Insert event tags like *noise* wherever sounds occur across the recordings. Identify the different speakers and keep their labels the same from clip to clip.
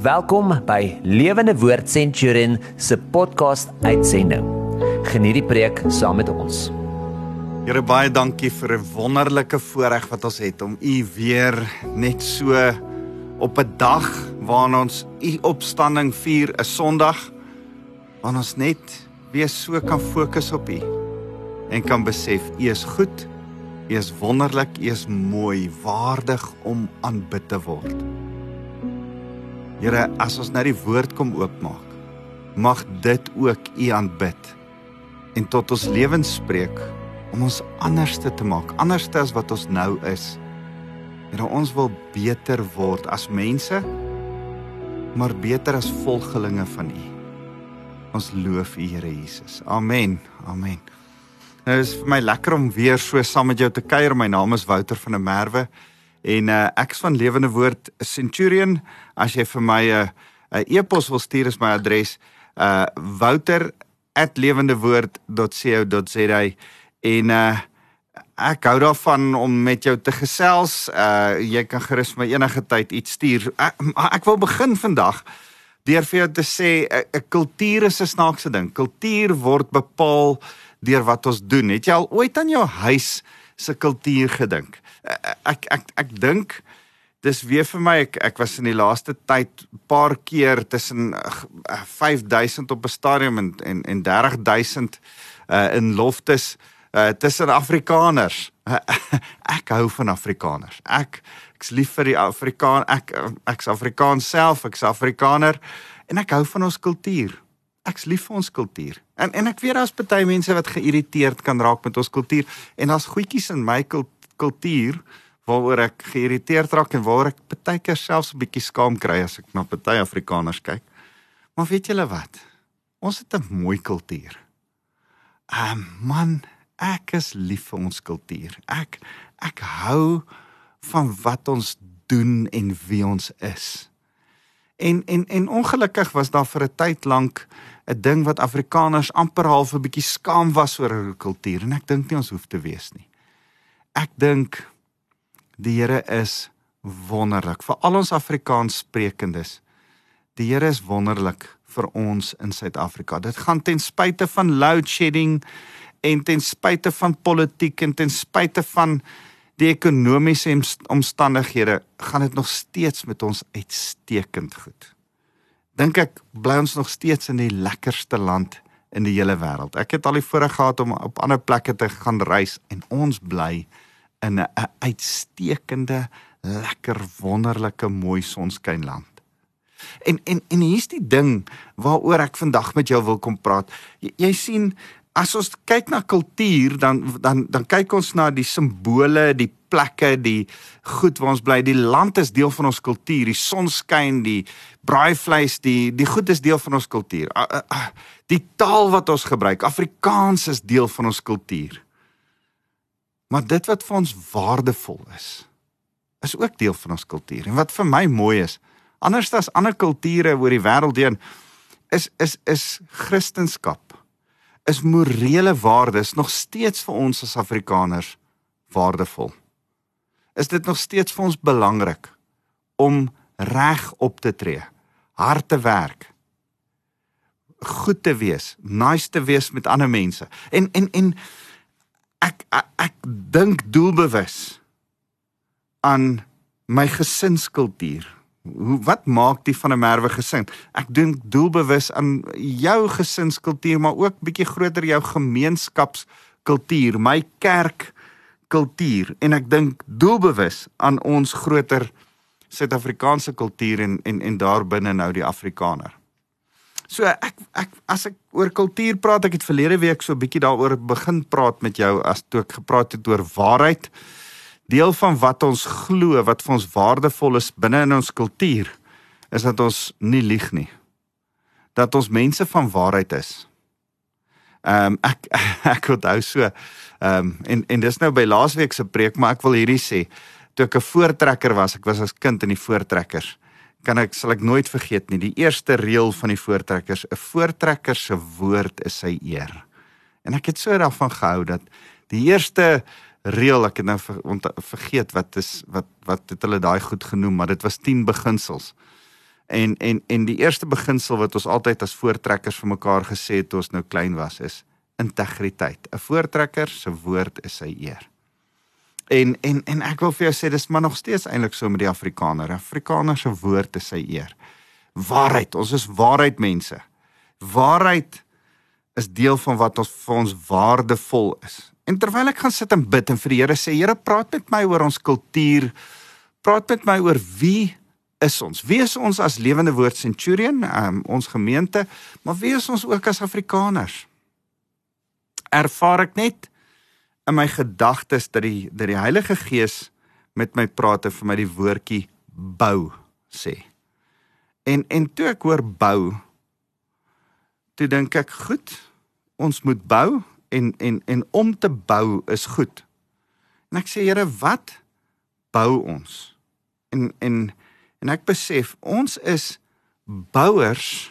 Speaker 1: Welkom by Lewende Woord Centurion se podcast uitsending. Geniet die preek saam met ons.
Speaker 2: Here baie dankie vir 'n wonderlike voorreg wat ons het om u weer net so op 'n dag waarna ons u opstanding vier, 'n Sondag, waar ons net weer so kan fokus op u en kan besef u is goed, u is wonderlik, u is mooi, waardig om aanbid te word. Here, as ons nou die woord kom oopmaak, mag dit ook U aanbid en tot ons lewens spreek om ons anderste te maak, anderste as wat ons nou is. Here, ons wil beter word as mense, maar beter as volgelinge van U. Ons loof U, Here Jesus. Amen. Amen. Nou is vir my lekker om weer so saam met jou te kuier. My naam is Wouter van der Merwe. En uh, ek is van Lewende Woord Centurion. As jy vir my 'n uh, e-pos wil stuur, is my adres uh wouter@lewendewoord.co.za en uh ek hou daarvan om met jou te gesels. Uh jy kan gerus my enige tyd iets stuur. Ek, ek wil begin vandag deur vir jou te sê 'n kultuur is 'n snaakse ding. Kultuur word bepaal deur wat ons doen. Het jy al ooit aan jou huis se kultuur gedink? Ek ek ek dink dis weer vir my ek ek was in die laaste tyd paar keer tussen 5000 op 'n stadium en en en 30000 uh, in loftes uh, tussen Afrikaners. *laughs* ek hou van Afrikaners. Ek ek's lief vir die Afrikaan ek ek's Afrikaans self, ek's Afrikaner en ek hou van ons kultuur. Ek's lief vir ons kultuur. En en ek weet daar's baie mense wat geïrriteerd kan raak met ons kultuur en daar's goedjies in my kultuur kultuur waaroor ek geïrriteerd raak en waar ek baie keer selfs 'n bietjie skaam kry as ek na baie Afrikaners kyk. Maar weet julle wat? Ons het 'n mooi kultuur. Ah um, man, ek is lief vir ons kultuur. Ek ek hou van wat ons doen en wie ons is. En en en ongelukkig was daar vir 'n tyd lank 'n ding wat Afrikaners amper half 'n bietjie skaam was oor hul kultuur en ek dink nie ons hoef te wees nie ek dink die Here is wonderlik vir al ons Afrikaans sprekendes. Die Here is wonderlik vir ons in Suid-Afrika. Dit gaan ten spyte van load shedding en ten spyte van politiek en ten spyte van die ekonomiese omstandighede, gaan dit nog steeds met ons uitstekend goed. Dink ek bly ons nog steeds in die lekkerste land in die hele wêreld. Ek het al die voorreg gehad om op ander plekke te gaan reis en ons bly in 'n uitstekende, lekker wonderlike mooi sonskynland. En en en hier's die ding waaroor ek vandag met jou wil kom praat. Jy, jy sien as ons kyk na kultuur dan dan dan kyk ons na die simbole, die plekke, die goed waar ons bly. Die land is deel van ons kultuur. Die son skyn, die braaivleis, die die goed is deel van ons kultuur. Die taal wat ons gebruik, Afrikaans is deel van ons kultuur. Maar dit wat vir ons waardevol is, is ook deel van ons kultuur. En wat vir my mooi is, anders as ander kulture oor die wêreld heen, is is is Christendom is morele waardes nog steeds vir ons as Afrikaners waardevol. Is dit nog steeds vir ons belangrik om reg op te tree, hard te werk, goed te wees, nice te wees met ander mense. En en en ek ek, ek dink doelbewus aan my gesinskultuur. Hoe wat maak die van 'n merwe gesin? Ek dink doelbewus aan jou gesinskultuur, maar ook bietjie groter jou gemeenskapskultuur, my kerk kultuur en ek dink doelbewus aan ons groter Suid-Afrikaanse kultuur en en en daarbinne nou die Afrikaner. So ek ek as ek oor kultuur praat, ek het verlede week so 'n bietjie daaroor begin praat met jou as toe ek gepraat het oor waarheid. Deel van wat ons glo, wat vir ons waardevol is binne in ons kultuur, is dat ons nie lieg nie. Dat ons mense van waarheid is. Ehm um, ek *laughs* ek onthou so ehm um, en en dis nou by laasweek se preek, maar ek wil hierdie sê. Toe ek 'n voortrekker was, ek was as kind in die voortrekkers kan ek sal ek nooit vergeet nie die eerste reël van die voortrekkers 'n voortrekker se woord is sy eer en ek het so daarvan gehou dat die eerste reël ek het nou ver, vergeet wat is wat wat het hulle daai goed genoem maar dit was 10 beginsels En en en die eerste beginsel wat ons altyd as voortrekkers vir mekaar gesê het toe ons nou klein was is integriteit. 'n Voortrekker se woord is sy eer. En en en ek wil vir jou sê dis maar nog steeds eintlik so met die Afrikaner. Afrikaner se woord is sy eer. Waarheid, ons is waarheid mense. Waarheid is deel van wat ons vir ons waardevol is. En terwyl ek gaan sit en bid en vir die Here sê, Here, praat met my oor ons kultuur. Praat met my oor wie is ons? Wie is ons as lewende woord Centurion, um, ons gemeente, maar wie is ons ook as Afrikaners? Ervaar ek net in my gedagtes dat die dat die Heilige Gees met my praat en vir my die woordjie bou sê. En en toe ek hoor bou, toe dink ek, goed, ons moet bou en en en om te bou is goed. En ek sê Here, wat bou ons? En en en ek besef ons is bouers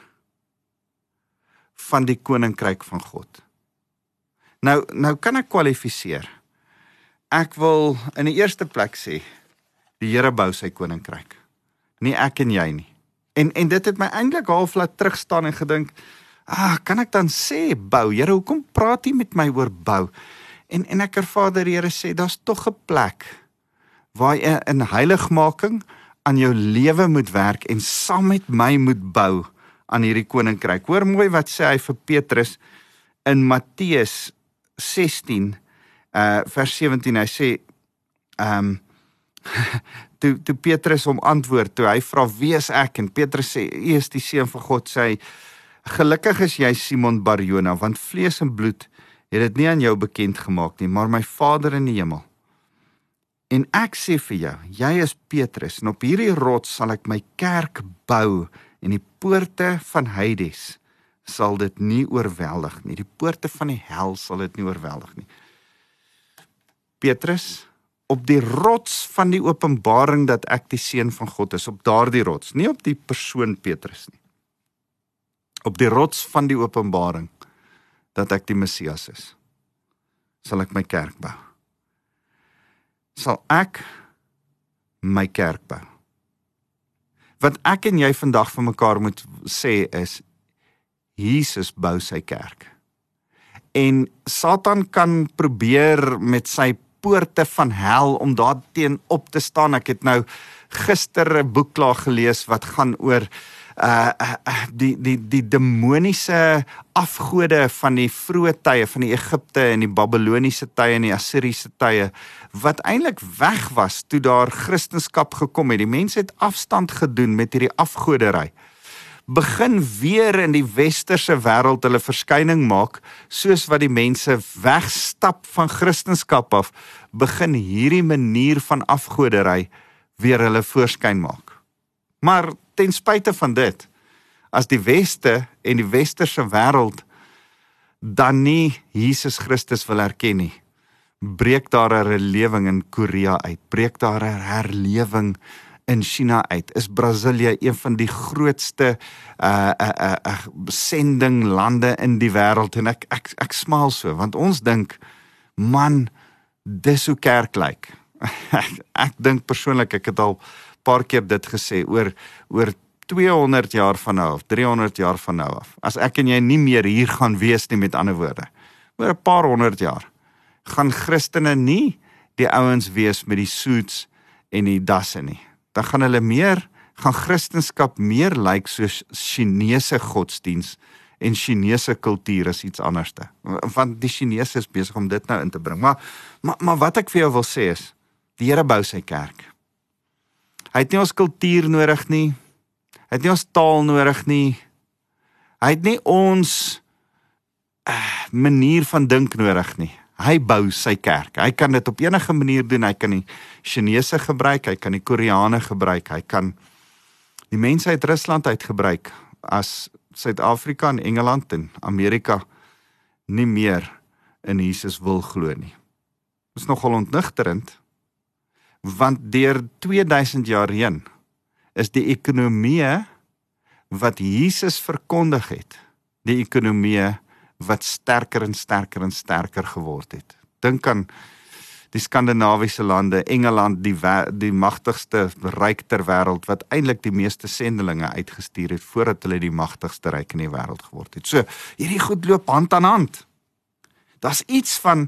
Speaker 2: van die koninkryk van God. Nou nou kan ek kwalifiseer. Ek wil in die eerste plek sê die Here bou sy koninkryk. Nie ek en jy nie. En en dit het my eintlik half laat terugstaan en gedink, ah, kan ek dan sê bou? Here, hoekom praat jy met my oor bou? En en ek ervaar dat die Here sê daar's tog 'n plek waar jy in heiligmaking aan jou lewe moet werk en saam met my moet bou aan hierdie koninkryk. Hoor mooi wat sê hy vir Petrus in Matteus 16 uh vers 17. Hy sê ehm um, *laughs* toe toe Petrus hom antwoord toe hy vra wie is ek? En Petrus sê u is die seun van God. Sê hy gelukkig is jy Simon Barjona want vlees en bloed het dit nie aan jou bekend gemaak nie maar my Vader in die hemel. En ek sê vir jou jy is Petrus en op hierdie rots sal ek my kerk bou en die poorte van Hades sal dit nie oorweldig nie. Die poorte van die hel sal dit nie oorweldig nie. Petrus op die rots van die openbaring dat ek die seun van God is op daardie rots nie op die persoon Petrus nie. Op die rots van die openbaring dat ek die Messias is sal ek my kerk bou. Sal ek my kerk bou. Wat ek en jy vandag vir mekaar moet sê is Jesus bou sy kerk en Satan kan probeer met sy poorte van hel om daarteen op te staan. Ek het nou gister 'n boek klaar gelees wat gaan oor uh, uh die die die demoniese afgode van die vroeë tye van die Egipte en die Babiloniese tye en die Assiriese tye wat eintlik weg was toe daar Christendom gekom het. Die mense het afstand gedoen met hierdie afgodery begin weer in die westerse wêreld hulle verskyning maak soos wat die mense wegstap van Christendom af begin hierdie manier van afgodery weer hulle voorskyn maak. Maar ten spyte van dit as die weste en die westerse wêreld dan nie Jesus Christus wil erken nie breek daar 'n herlewing in Korea uit breek daar 'n herlewing in China uit is Brasilië een van die grootste uh uh uh, uh sendinglande in die wêreld en ek ek ek smaal so want ons dink man dis hoe kerk lyk. ek, *laughs* ek dink persoonlik ek het al paar keer dit gesê oor oor 200 jaar van nou af, 300 jaar van nou af. As ek en jy nie meer hier gaan wees nie met ander woorde. Oor 'n paar honderd jaar gaan Christene nie die ouens wees met die suits en die dasse nie dan gaan hulle meer gaan Christendom meer lyk like soos Chinese godsdiens en Chinese kultuur is iets anderste. Want die Chinese is besig om dit nou in te bring. Maar maar maar wat ek vir jou wil sê is die Here bou sy kerk. Hy het nie ons kultuur nodig nie. Hy het nie ons taal nodig nie. Hy het nie ons uh, manier van dink nodig nie. Hy bou sy kerk. Hy kan dit op enige manier doen. Hy kan die Chinese gebruik, hy kan die Koreane gebruik, hy kan die mense uit Rusland uit gebruik as Suid-Afrika en Engeland en Amerika nie meer in Jesus wil glo nie. Dit is nogal ontnigterend want deur 2000 jaar heen is die ekonomie wat Jesus verkondig het, die ekonomie wat sterker en sterker en sterker geword het. Dink aan die Skandinawiese lande, Engeland, die die magtigste ryk ter wêreld wat eintlik die meeste sendelinge uitgestuur het voordat hulle die magtigste ryk in die wêreld geword het. So, hierdie goed loop hand aan hand. Daar's iets van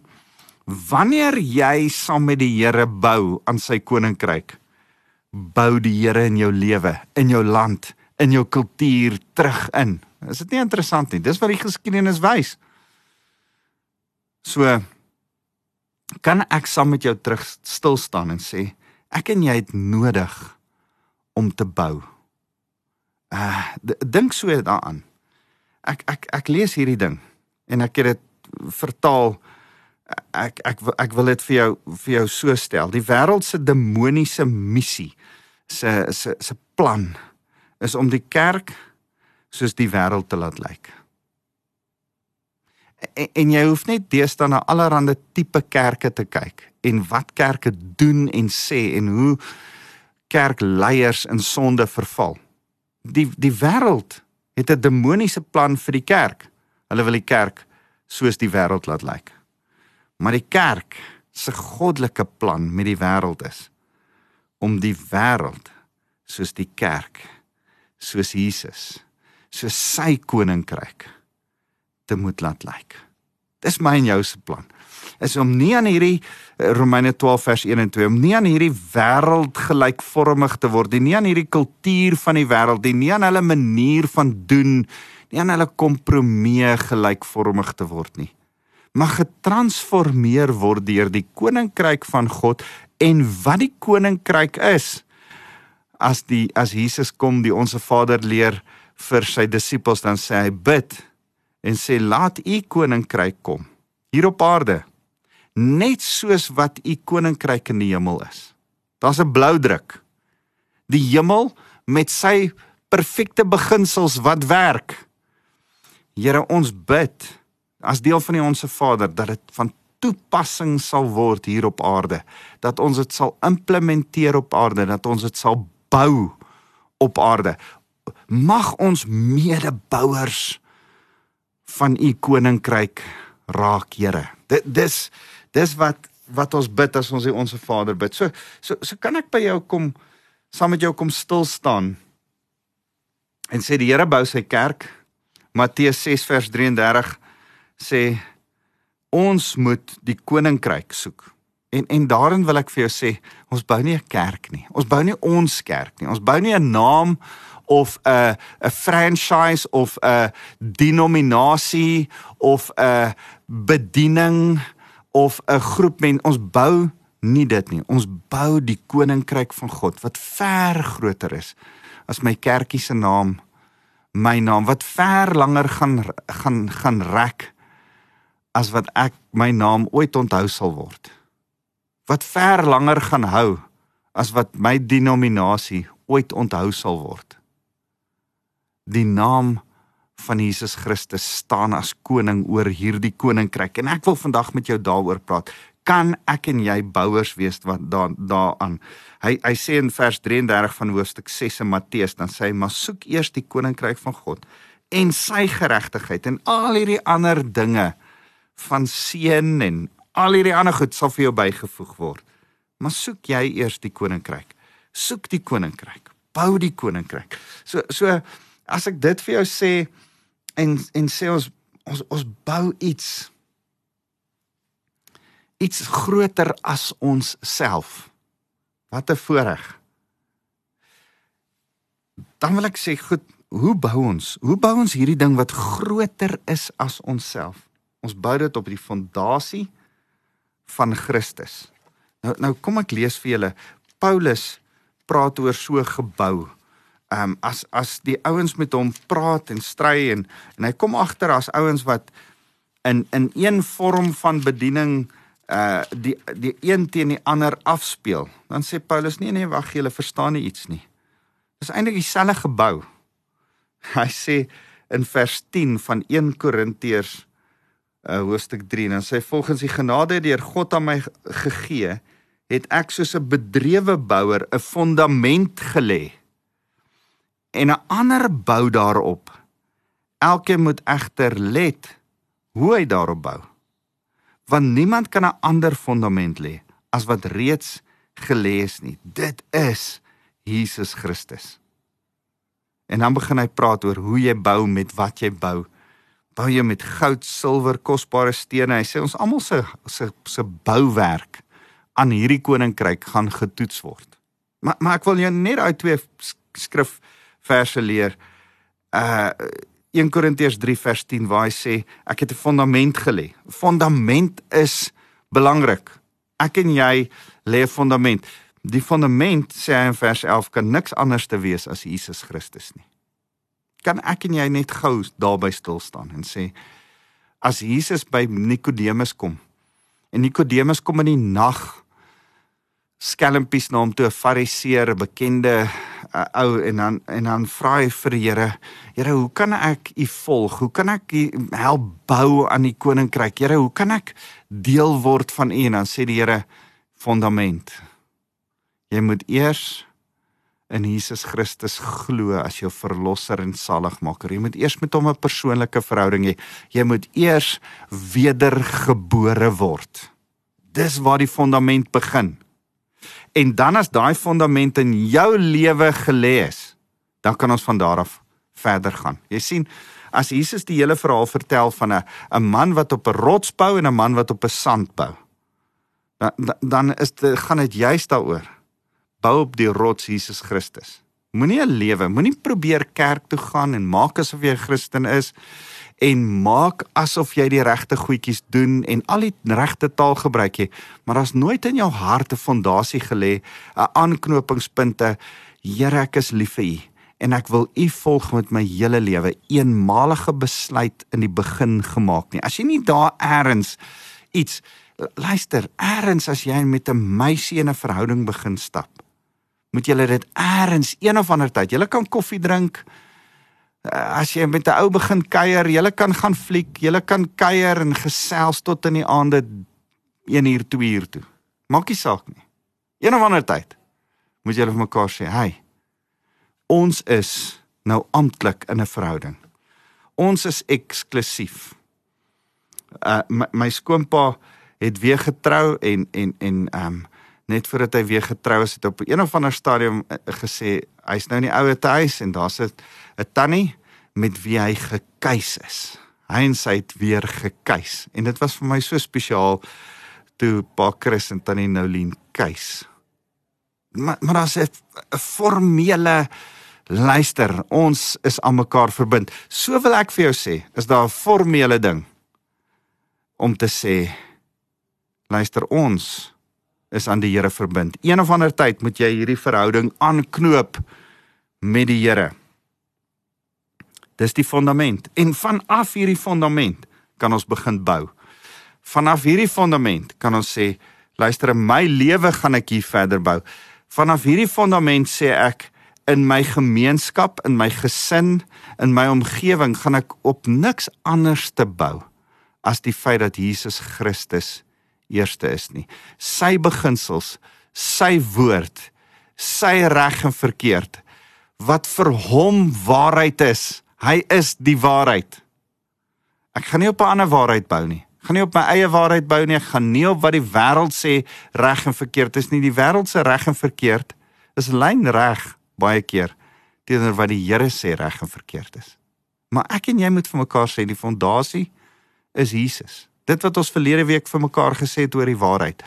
Speaker 2: wanneer jy saam met die Here bou aan sy koninkryk, bou die Here in jou lewe, in jou land, in jou kultuur terug in. Is dit nie interessant nie? Dis wat die geskiedenis wys. So kan ek saam met jou terug stil staan en sê ek en jy het nodig om te bou. Uh dink so daaraan. Ek ek ek lees hierdie ding en ek het dit vertaal ek ek ek wil dit vir jou vir jou so stel. Die wêreld se demoniese missie se se se plan is om die kerk soos die wêreld te laat lyk. En, en jy hoef net deesdae na allerlei tipe kerke te kyk en wat kerke doen en sê en hoe kerkleiers in sonde verval. Die die wêreld het 'n demoniese plan vir die kerk. Hulle wil die kerk soos die wêreld laat lyk. Maar die kerk se goddelike plan met die wêreld is om die wêreld soos die kerk, soos Jesus, soos sy koninkryk te moet laat lyk. Dis my en jou se plan. Is om nie aan hierdie eh, Romeine 12 vers 1 en 2 om nie aan hierdie wêreld gelykvormig te word nie, nie aan hierdie kultuur van die wêreld nie, nie aan hulle manier van doen, nie aan hulle kompromie gelykvormig te word nie. Maar getransformeer word deur die koninkryk van God en wat die koninkryk is as die as Jesus kom die onsse Vader leer vir sy disippels dan sê hy bid en sê laat u koninkryk kom hier op aarde net soos wat u koninkryk in die hemel is. Daar's 'n blou druk. Die hemel met sy perfekte beginsels wat werk. Here ons bid as deel van die onsse Vader dat dit van toepassing sal word hier op aarde, dat ons dit sal implementeer op aarde, dat ons dit sal bou op aarde. Mag ons medebouers van u koninkryk raak, Here. Dit dis dis wat wat ons bid as ons die onsse Vader bid. So so so kan ek by jou kom saam met jou kom stil staan en sê die Here bou sy kerk. Matteus 6 vers 33 sê ons moet die koninkryk soek. En en daarin wil ek vir jou sê, ons bou nie 'n kerk nie. Ons bou nie ons kerk nie. Ons bou nie 'n naam of 'n 'n franchise of 'n denominasie of 'n bediening of 'n groep men ons bou nie dit nie. Ons bou die koninkryk van God wat ver groter is as my kerkie se naam, my naam wat ver langer gaan gaan gaan rek as wat ek my naam ooit onthou sal word. Wat ver langer gaan hou as wat my denominasie ooit onthou sal word die naam van Jesus Christus staan as koning oor hierdie koninkryk. En ek wil vandag met jou daaroor praat. Kan ek en jy bouers wees wat daar daaraan? Hy hy sê in vers 33 van hoofstuk 6 in Matteus dan sê hy maar soek eers die koninkryk van God en sy geregtigheid en al hierdie ander dinge van seën en al hierdie ander goed sal vir jou bygevoeg word. Maar soek jy eers die koninkryk? Soek die koninkryk. Bou die koninkryk. So so as ek dit vir jou sê en en sê ons ons ons bou iets iets groter as ons self. Wat 'n voorreg. Dan wil ek sê, goed, hoe bou ons? Hoe bou ons hierdie ding wat groter is as onsself? Ons bou dit op die fondasie van Christus. Nou nou kom ek lees vir julle. Paulus praat oor so gebou ehm um, as as die ouens met hom praat en stry en en hy kom agter as ouens wat in in een vorm van bediening uh die die een teen die ander afspeel dan sê Paulus nee nee wag julle verstaan nie iets nie. Dis eintlik dieselfde gebou. *laughs* Hy sê in vers 10 van 1 Korintiërs uh hoofstuk 3 dan sê volgens die genade deur God aan my gegee het ek soos 'n bedrewe bouer 'n fondament gelê en 'n ander bou daarop. Elkeen moet egter let hoe hy daarop bou. Want niemand kan 'n ander fondament lê as wat reeds gelê is nie. Dit is Jesus Christus. En dan begin hy praat oor hoe jy bou met wat jy bou. Bou jy met goud, silwer, kosbare stene. Hy sê ons almal se se se bouwerk aan hierdie koninkryk gaan getoets word. Maar maar ek wil jou net daai twee skrif verse leer. Uh 1 Korintiërs 3 vers 10 waar hy sê ek het 'n fondament gelê. Fondament is belangrik. Ek en jy lê 'n fondament. Die fondament sê hy in vers 11 kan niks anders te wees as Jesus Christus nie. Kan ek en jy net gou daarby stil staan en sê as Jesus by Nikodemus kom en Nikodemus kom in die nag skelmpies na hom toe 'n fariseer, 'n bekende uh, ou en dan en dan vra hy vir die Here, Here, hoe kan ek u volg? Hoe kan ek help bou aan die koninkryk? Here, hoe kan ek deel word van u? En dan sê die Here, fondament. Jy moet eers in Jesus Christus glo as jou verlosser en saligmaker. Jy moet eers met hom 'n persoonlike verhouding hê. Jy moet eers wedergebore word. Dis waar die fondament begin. En dan as daai fondament in jou lewe gelê is, dan kan ons van daar af verder gaan. Jy sien, as Jesus die hele verhaal vertel van 'n 'n man wat op 'n rots bou en 'n man wat op 'n sand bou, dan dan is dit gaan dit juist daaroor. Bou op die rots Jesus Christus. Moenie 'n lewe, moenie probeer kerk toe gaan en maak asof jy 'n Christen is en maak asof jy die regte goedjies doen en al die regte taal gebruik jy, maar daar's nooit in jou hart 'n fondasie gelê, 'n aanknopingspunte. Here, ek is lief vir U en ek wil U volg met my hele lewe. Eenmalige besluit in die begin gemaak nie. As jy nie daar eers iets luister, eers as jy met 'n meisie in 'n verhouding begin stap, moet jy dit eers een of ander tyd. Jy kan koffie drink, as jy met 'n ou begin kuier, jy kan gaan fliek, jy kan kuier en gesels tot in die aande 1 uur, 2 uur toe. Maak nie saak nie. Een of ander tyd moet julle vir mekaar sê, "Hey, ons is nou amptelik in 'n verhouding. Ons is eksklusief." Uh my, my skoonpa het weer getrou en en en ehm um, net voordat hy weer getrou is, het op een of ander stadium uh, gesê hy's nou in die ouer huis en daar's 'n tannie met wie hy gekuis is. Hy en sy het weer gekuis en dit was vir my so spesiaal toe Pa Chris en Tannie Noulien kuis. Maar maar daar's 'n formele luister, ons is aan mekaar verbind. So wil ek vir jou sê, is daar 'n formele ding om te sê luister ons is aan die Here verbind. Een of ander tyd moet jy hierdie verhouding aanknoop met die Here. Dis die fondament. En vanaf hierdie fondament kan ons begin bou. Vanaf hierdie fondament kan ons sê, luister, in my lewe gaan ek hier verder bou. Vanaf hierdie fondament sê ek in my gemeenskap, in my gesin, in my omgewing gaan ek op niks anders te bou as die feit dat Jesus Christus eerste is nie. Sy beginsels, sy woord, sy reg en verkeerd wat vir hom waarheid is Hy is die waarheid. Ek gaan nie op 'n ander waarheid bou nie. Ek gaan nie op my eie waarheid bou nie. Ek gaan nie op wat die wêreld sê reg en verkeerd is nie. Die wêreld se reg en verkeerd is lynreg baie keer teenoor wat die Here sê reg en verkeerd is. Maar ek en jy moet vir mekaar sê die fondasie is Jesus. Dit wat ons verlede week vir mekaar gesê het oor die waarheid.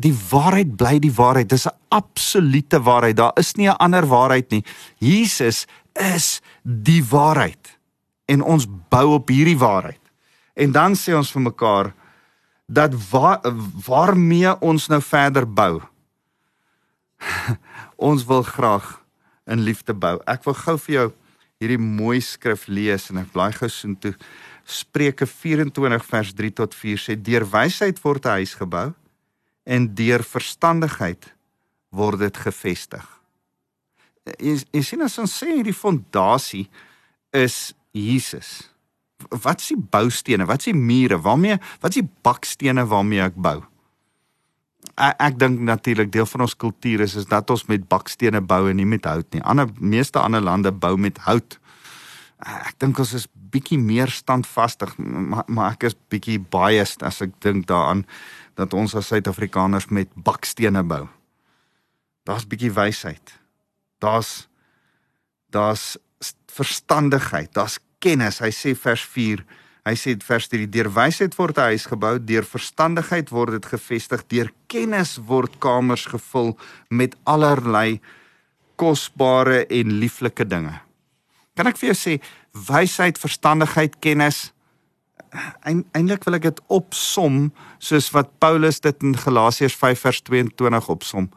Speaker 2: Die waarheid bly die waarheid. Dis 'n absolute waarheid. Daar is nie 'n ander waarheid nie. Jesus is die waarheid en ons bou op hierdie waarheid. En dan sê ons vir mekaar dat waar, waarmee ons nou verder bou. *laughs* ons wil graag in liefde bou. Ek wil gou vir jou hierdie mooi skrif lees en ek blaai gou so toe. Spreuke 24 vers 3 tot 4 sê deur wysheid word 'n huis gebou en deur verstandigheid word dit gefestig jy, jy sien as ons sê hierdie fondasie is Jesus. Wat is die boustene? Wat is die mure? Waarmee wat is die bakstene waarmee ek bou? Ek, ek dink natuurlik deel van ons kultuur is is dat ons met bakstene bou en nie met hout nie. Ander meeste ander lande bou met hout. Ek dink ons is bietjie meer standvastig, maar, maar ek is bietjie biased as ek dink daaraan dat ons as Suid-Afrikaners met bakstene bou. Daar's bietjie wysheid. Daar's daar's verstandigheid, daar's kennis. Hy sê vers 4 Hy sê vers 3 deur wysheid word 'n huis gebou, deur verstandigheid word dit gefestig, deur kennis word kamers gevul met allerlei kosbare en lieflike dinge. Kan ek vir jou sê wysheid, verstandigheid, kennis eintlik wil ek dit opsom soos wat Paulus dit in Galasiërs 5 vers 22 opsom.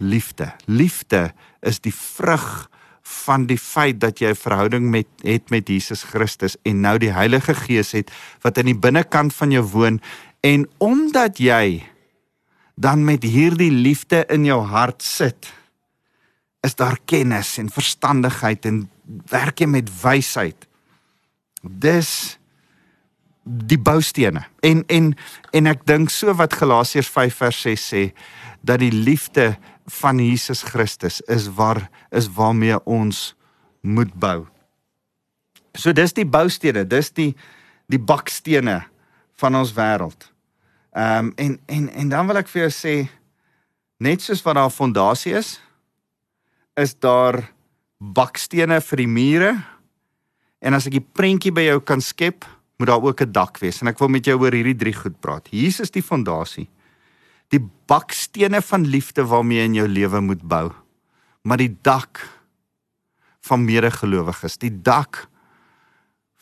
Speaker 2: Liefde. Liefde is die vrug van die feit dat jy 'n verhouding met het met Jesus Christus en nou die Heilige Gees het wat in die binnekant van jou woon en omdat jy dan met hierdie liefde in jou hart sit is daar kennis en verstandigheid en werk jy met wysheid dis die boustene en en en ek dink so wat Galasiërs 5 vers 6 sê dat die liefde van Jesus Christus is waar is waarmee ons moet bou. So dis die boustene, dis die die bakstene van ons wêreld. Ehm um, en en en dan wil ek vir jou sê net soos wat daar 'n fondasie is, is daar bakstene vir die mure. En as ek die prentjie by jou kan skep, moet daar ook 'n dak wees. En ek wil met jou oor hierdie drie goed praat. Jesus die fondasie die bakstene van liefde waarmee jy in jou lewe moet bou. Maar die dak van medegelowiges, die dak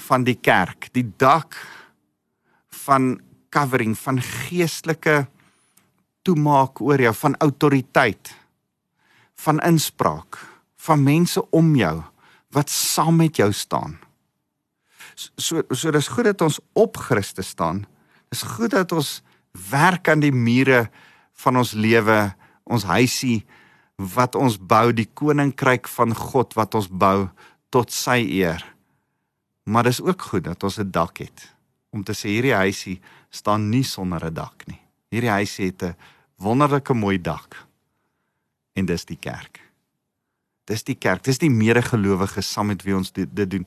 Speaker 2: van die kerk, die dak van covering van geestelike toemaak oor jou van autoriteit van inspraak van mense om jou wat saam met jou staan. So so dis goed dat ons op Christus staan. Dis goed dat ons werk aan die mure van ons lewe, ons huisie wat ons bou, die koninkryk van God wat ons bou tot sy eer. Maar dis ook goed dat ons 'n dak het om te sê hierdie huisie staan nie sonder 'n dak nie. Hierdie huisie het 'n wonderlike mooi dak. En dis die kerk. Dis die kerk, dis die medegelowiges saam met wie ons dit doen.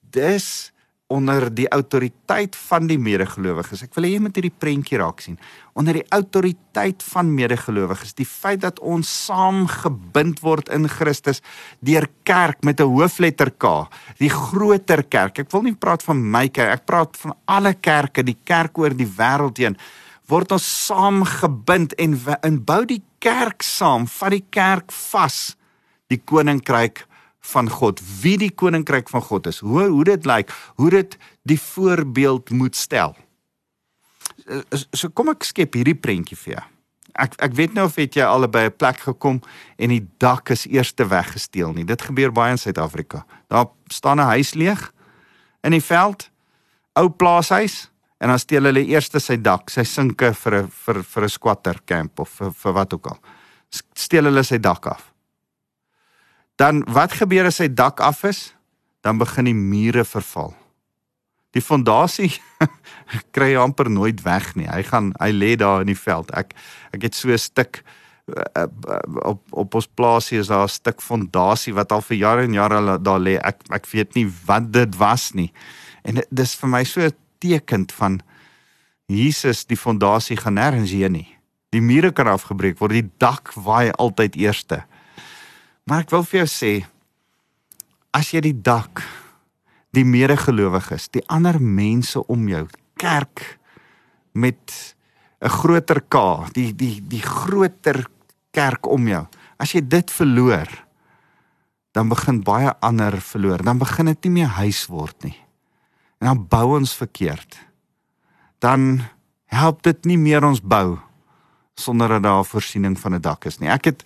Speaker 2: Dis onder die autoriteit van die medegelowiges. Ek wil hê jy moet hierdie prentjie raak sien. Onder die autoriteit van medegelowiges, die feit dat ons saam gebind word in Christus deur kerk met 'n hoofletter K, die groter kerk. Ek wil nie praat van my kerk, ek praat van alle kerke, die kerk oor die wêreld heen word ons saam gebind en in bou die kerk saam, vat die kerk vas die koninkryk van God, wie die koninkryk van God is, hoe hoe dit lyk, hoe dit die voorbeeld moet stel. So kom ek skep hierdie prentjie vir jou. Ek ek weet nou of het jy al by 'n plek gekom en die dak is eers te weggesteel nie. Dit gebeur baie in Suid-Afrika. Daar staan 'n huis leeg in die veld, ou plaashuis en dan steel hulle eers sy dak, sy sinke vir 'n vir vir 'n squatter camp of vir, vir wat ook al. Steel hulle sy dak af dan wat gebeur as sy dak af is? Dan begin die mure verval. Die fondasie *laughs* kry amper nooit weg nie. Hy gaan hy lê daar in die veld. Ek ek het so 'n stuk uh, uh, op op ons plaasie is daar 'n stuk fondasie wat al vir jare en jare daar lê. Ek ek weet nie wat dit was nie. En dit is vir my so 'n teken van Jesus die fondasie gaan nêrens heen nie. Die mure kan afgebreek word, die dak waai altyd eerste. Maar ek wil vir jou sê as jy die dak die medegelowiges, die ander mense om jou, kerk met 'n groter K, die die die groter kerk om jou. As jy dit verloor, dan begin baie ander verloor. Dan begin dit nie meer huis word nie. En dan bou ons verkeerd. Dan help dit nie meer ons bou sonder dat daar voorsiening van 'n dak is nie. Ek het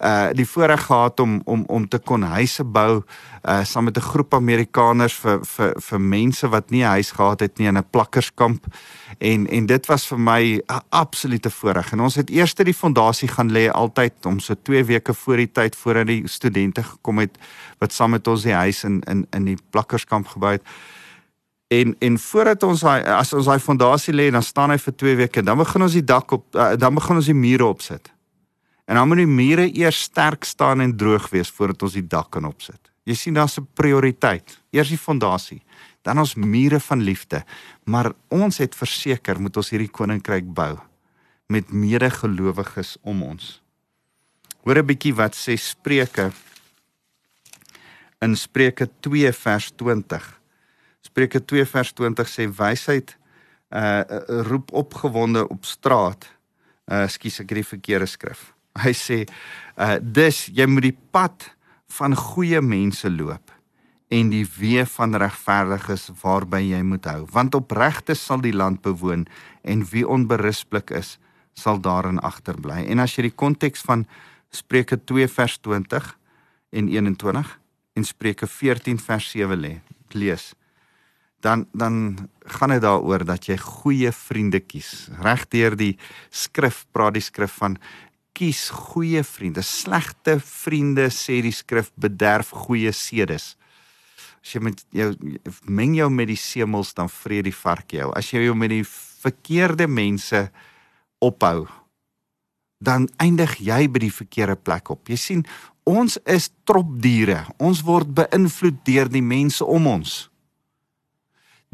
Speaker 2: uh die voorreg gehad om om om te kon huise bou uh saam met 'n groep Amerikaners vir vir vir mense wat nie 'n huis gehad het nie in 'n plakkerskamp en en dit was vir my 'n absolute voorreg. En ons het eers die fondasie gaan lê altyd om so 2 weke voor die tyd voordat die studente gekom het wat saam met ons die huis in in in die plakkerskamp gebou het. En en voordat ons daai as ons daai fondasie lê, dan staan hy vir 2 weke. Dan begin ons die dak op uh, dan begin ons die mure opsit. En dan moet die mure eers sterk staan en droog wees voordat ons die dak kan opsit. Jy sien daar's 'n prioriteit. Eers die fondasie, dan ons mure van liefde. Maar ons het verseker moet ons hierdie koninkryk bou met medegelowiges om ons. Hoor 'n bietjie wat sê Spreuke in Spreuke 2 vers 20. Spreuke 2 vers 20 sê wysheid uh roep opgewonde op straat. Uh skus ek het die verkeerde skrif. *laughs* Hy sê uh dis jy moet die pad van goeie mense loop en die weë van regverdiges waarby jy moet hou want opregte sal die land bewoon en wie onberispelik is sal daarin agterbly en as jy die konteks van Spreuke 2 vers 20 en 21 en Spreuke 14 vers 7 lê lees dan dan gaan dit daaroor dat jy goeie vriende kies regdeur die skrif praat die skrif van kies goeie vriende slegte vriende sê die skrif bederf goeie sedes As jy met jou meng jou met die semels dan vrede die vark jou. As jy jou met die verkeerde mense ophou, dan eindig jy by die verkeerde plek op. Jy sien, ons is tropdiere. Ons word beïnvloed deur die mense om ons.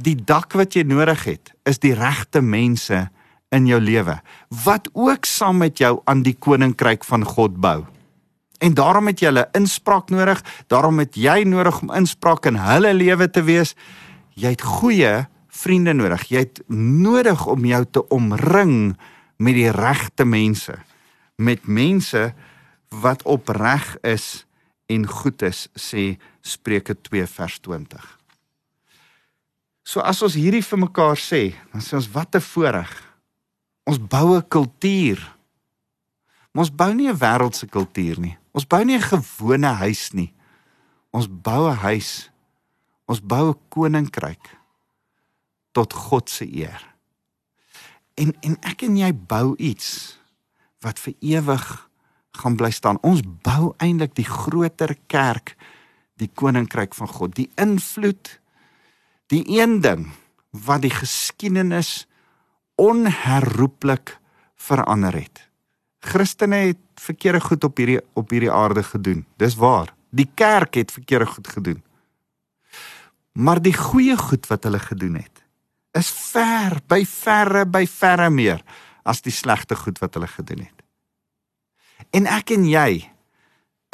Speaker 2: Die dak wat jy nodig het, is die regte mense in jou lewe wat ook saam met jou aan die koninkryk van God bou. En daarom het jy hulle inspraak nodig. Daarom het jy nodig om inspraak in hulle lewe te wees. Jy het goeie vriende nodig. Jy het nodig om jou te omring met die regte mense. Met mense wat opreg is en goed is, sê Spreuke 2 vers 20. So as ons hierdie vir mekaar sê, dan sê ons wat 'n voorreg. Ons bou 'n kultuur. Ons bou nie 'n wêreldse kultuur nie. Ons bou nie 'n gewone huis nie. Ons bou 'n huis. Ons bou 'n koninkryk tot God se eer. En en ek en jy bou iets wat vir ewig gaan bly staan. Ons bou eintlik die groter kerk, die koninkryk van God, die invloed, die een ding wat die geskiedenis onherroepelik verander het. Christene het verkeerde goed op hierdie op hierdie aarde gedoen. Dis waar. Die kerk het verkeerde goed gedoen. Maar die goeie goed wat hulle gedoen het, is ver, by verre, by verre meer as die slegte goed wat hulle gedoen het. En ek en jy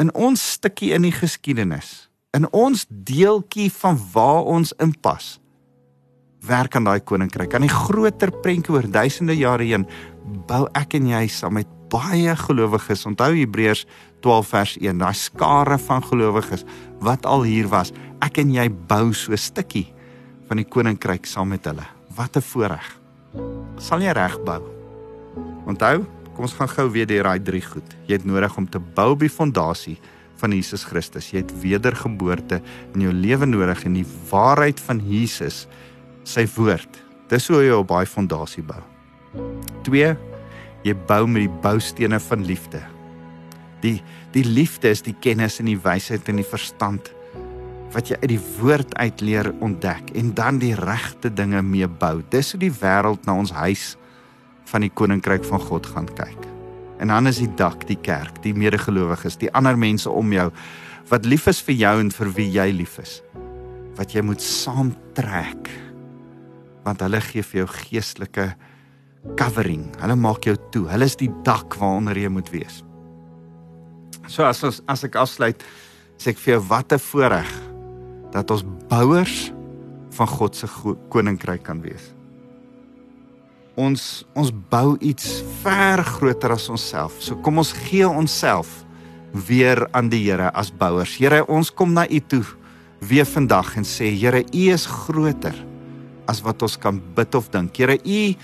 Speaker 2: in ons stukkie in die geskiedenis, in ons deeltjie van waar ons inpas, werk aan daai koninkryk. Aan die groter prentjie oor duisende jare heen bou ek en jy saam met baie gelowiges. Onthou Hebreërs 12 vers 1, daai skare van gelowiges wat al hier was. Ek en jy bou so 'n stukkie van die koninkryk saam met hulle. Wat 'n voorreg. Sal jy reg bou? Onthou, kom ons gaan gou weer deur daai drie goed. Jy het nodig om te bou op die fondasie van Jesus Christus. Jy het wedergeboorte in jou lewe nodig en die waarheid van Jesus, sy woord. Dis hoe jy op daai fondasie bou. 2 jy bou met die boustene van liefde. Die die liefde is die kennis en die wysheid en die verstand wat jy uit die woord uit leer ontdek en dan die regte dinge mee bou. Dis hoe die wêreld na ons huis van die koninkryk van God gaan kyk. En dan is die dak, die kerk, die medegelowiges, die ander mense om jou wat lief is vir jou en vir wie jy lief is. Wat jy moet saamtrek. Want hulle gee vir jou geestelike covering. Hulle maak jou toe. Hulle is die dak waaronder jy moet wees. So as ons as ek afsluit, sê ek vir jou wat 'n voorreg dat ons bouers van God se koninkryk kan wees. Ons ons bou iets ver groter as onsself. So kom ons gee onsself weer aan die Here as bouers. Here, ons kom na U toe weer vandag en sê Here, U is groter as wat ons kan bid of dink. Here, U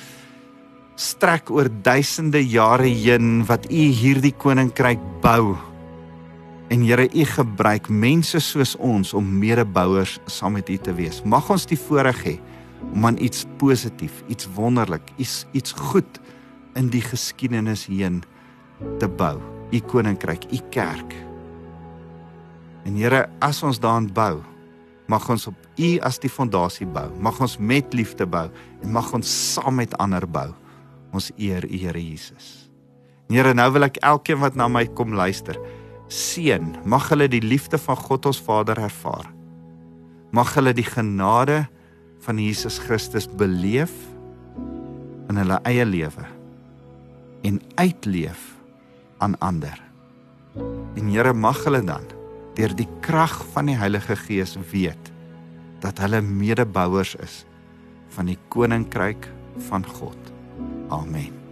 Speaker 2: strek oor duisende jare heen wat u hierdie koninkryk bou. En Here, u gebruik mense soos ons om medebouers saam met u te wees. Mag ons die voorreg hê om aan iets positief, iets wonderlik, iets iets goed in die geskiedenis heen te bou. U koninkryk, u kerk. En Here, as ons daaraan bou, mag ons op u as die fondasie bou. Mag ons met liefde bou en mag ons saam met ander bou. Ons eer U Here Jesus. Here, nou wil ek elkeen wat na my kom luister, seën. Mag hulle die liefde van God ons Vader ervaar. Mag hulle die genade van Jesus Christus beleef in hulle eie lewe. en uitleef aan ander. En Here mag hulle dan deur die krag van die Heilige Gees weet dat hulle medebouers is van die koninkryk van God. Amen.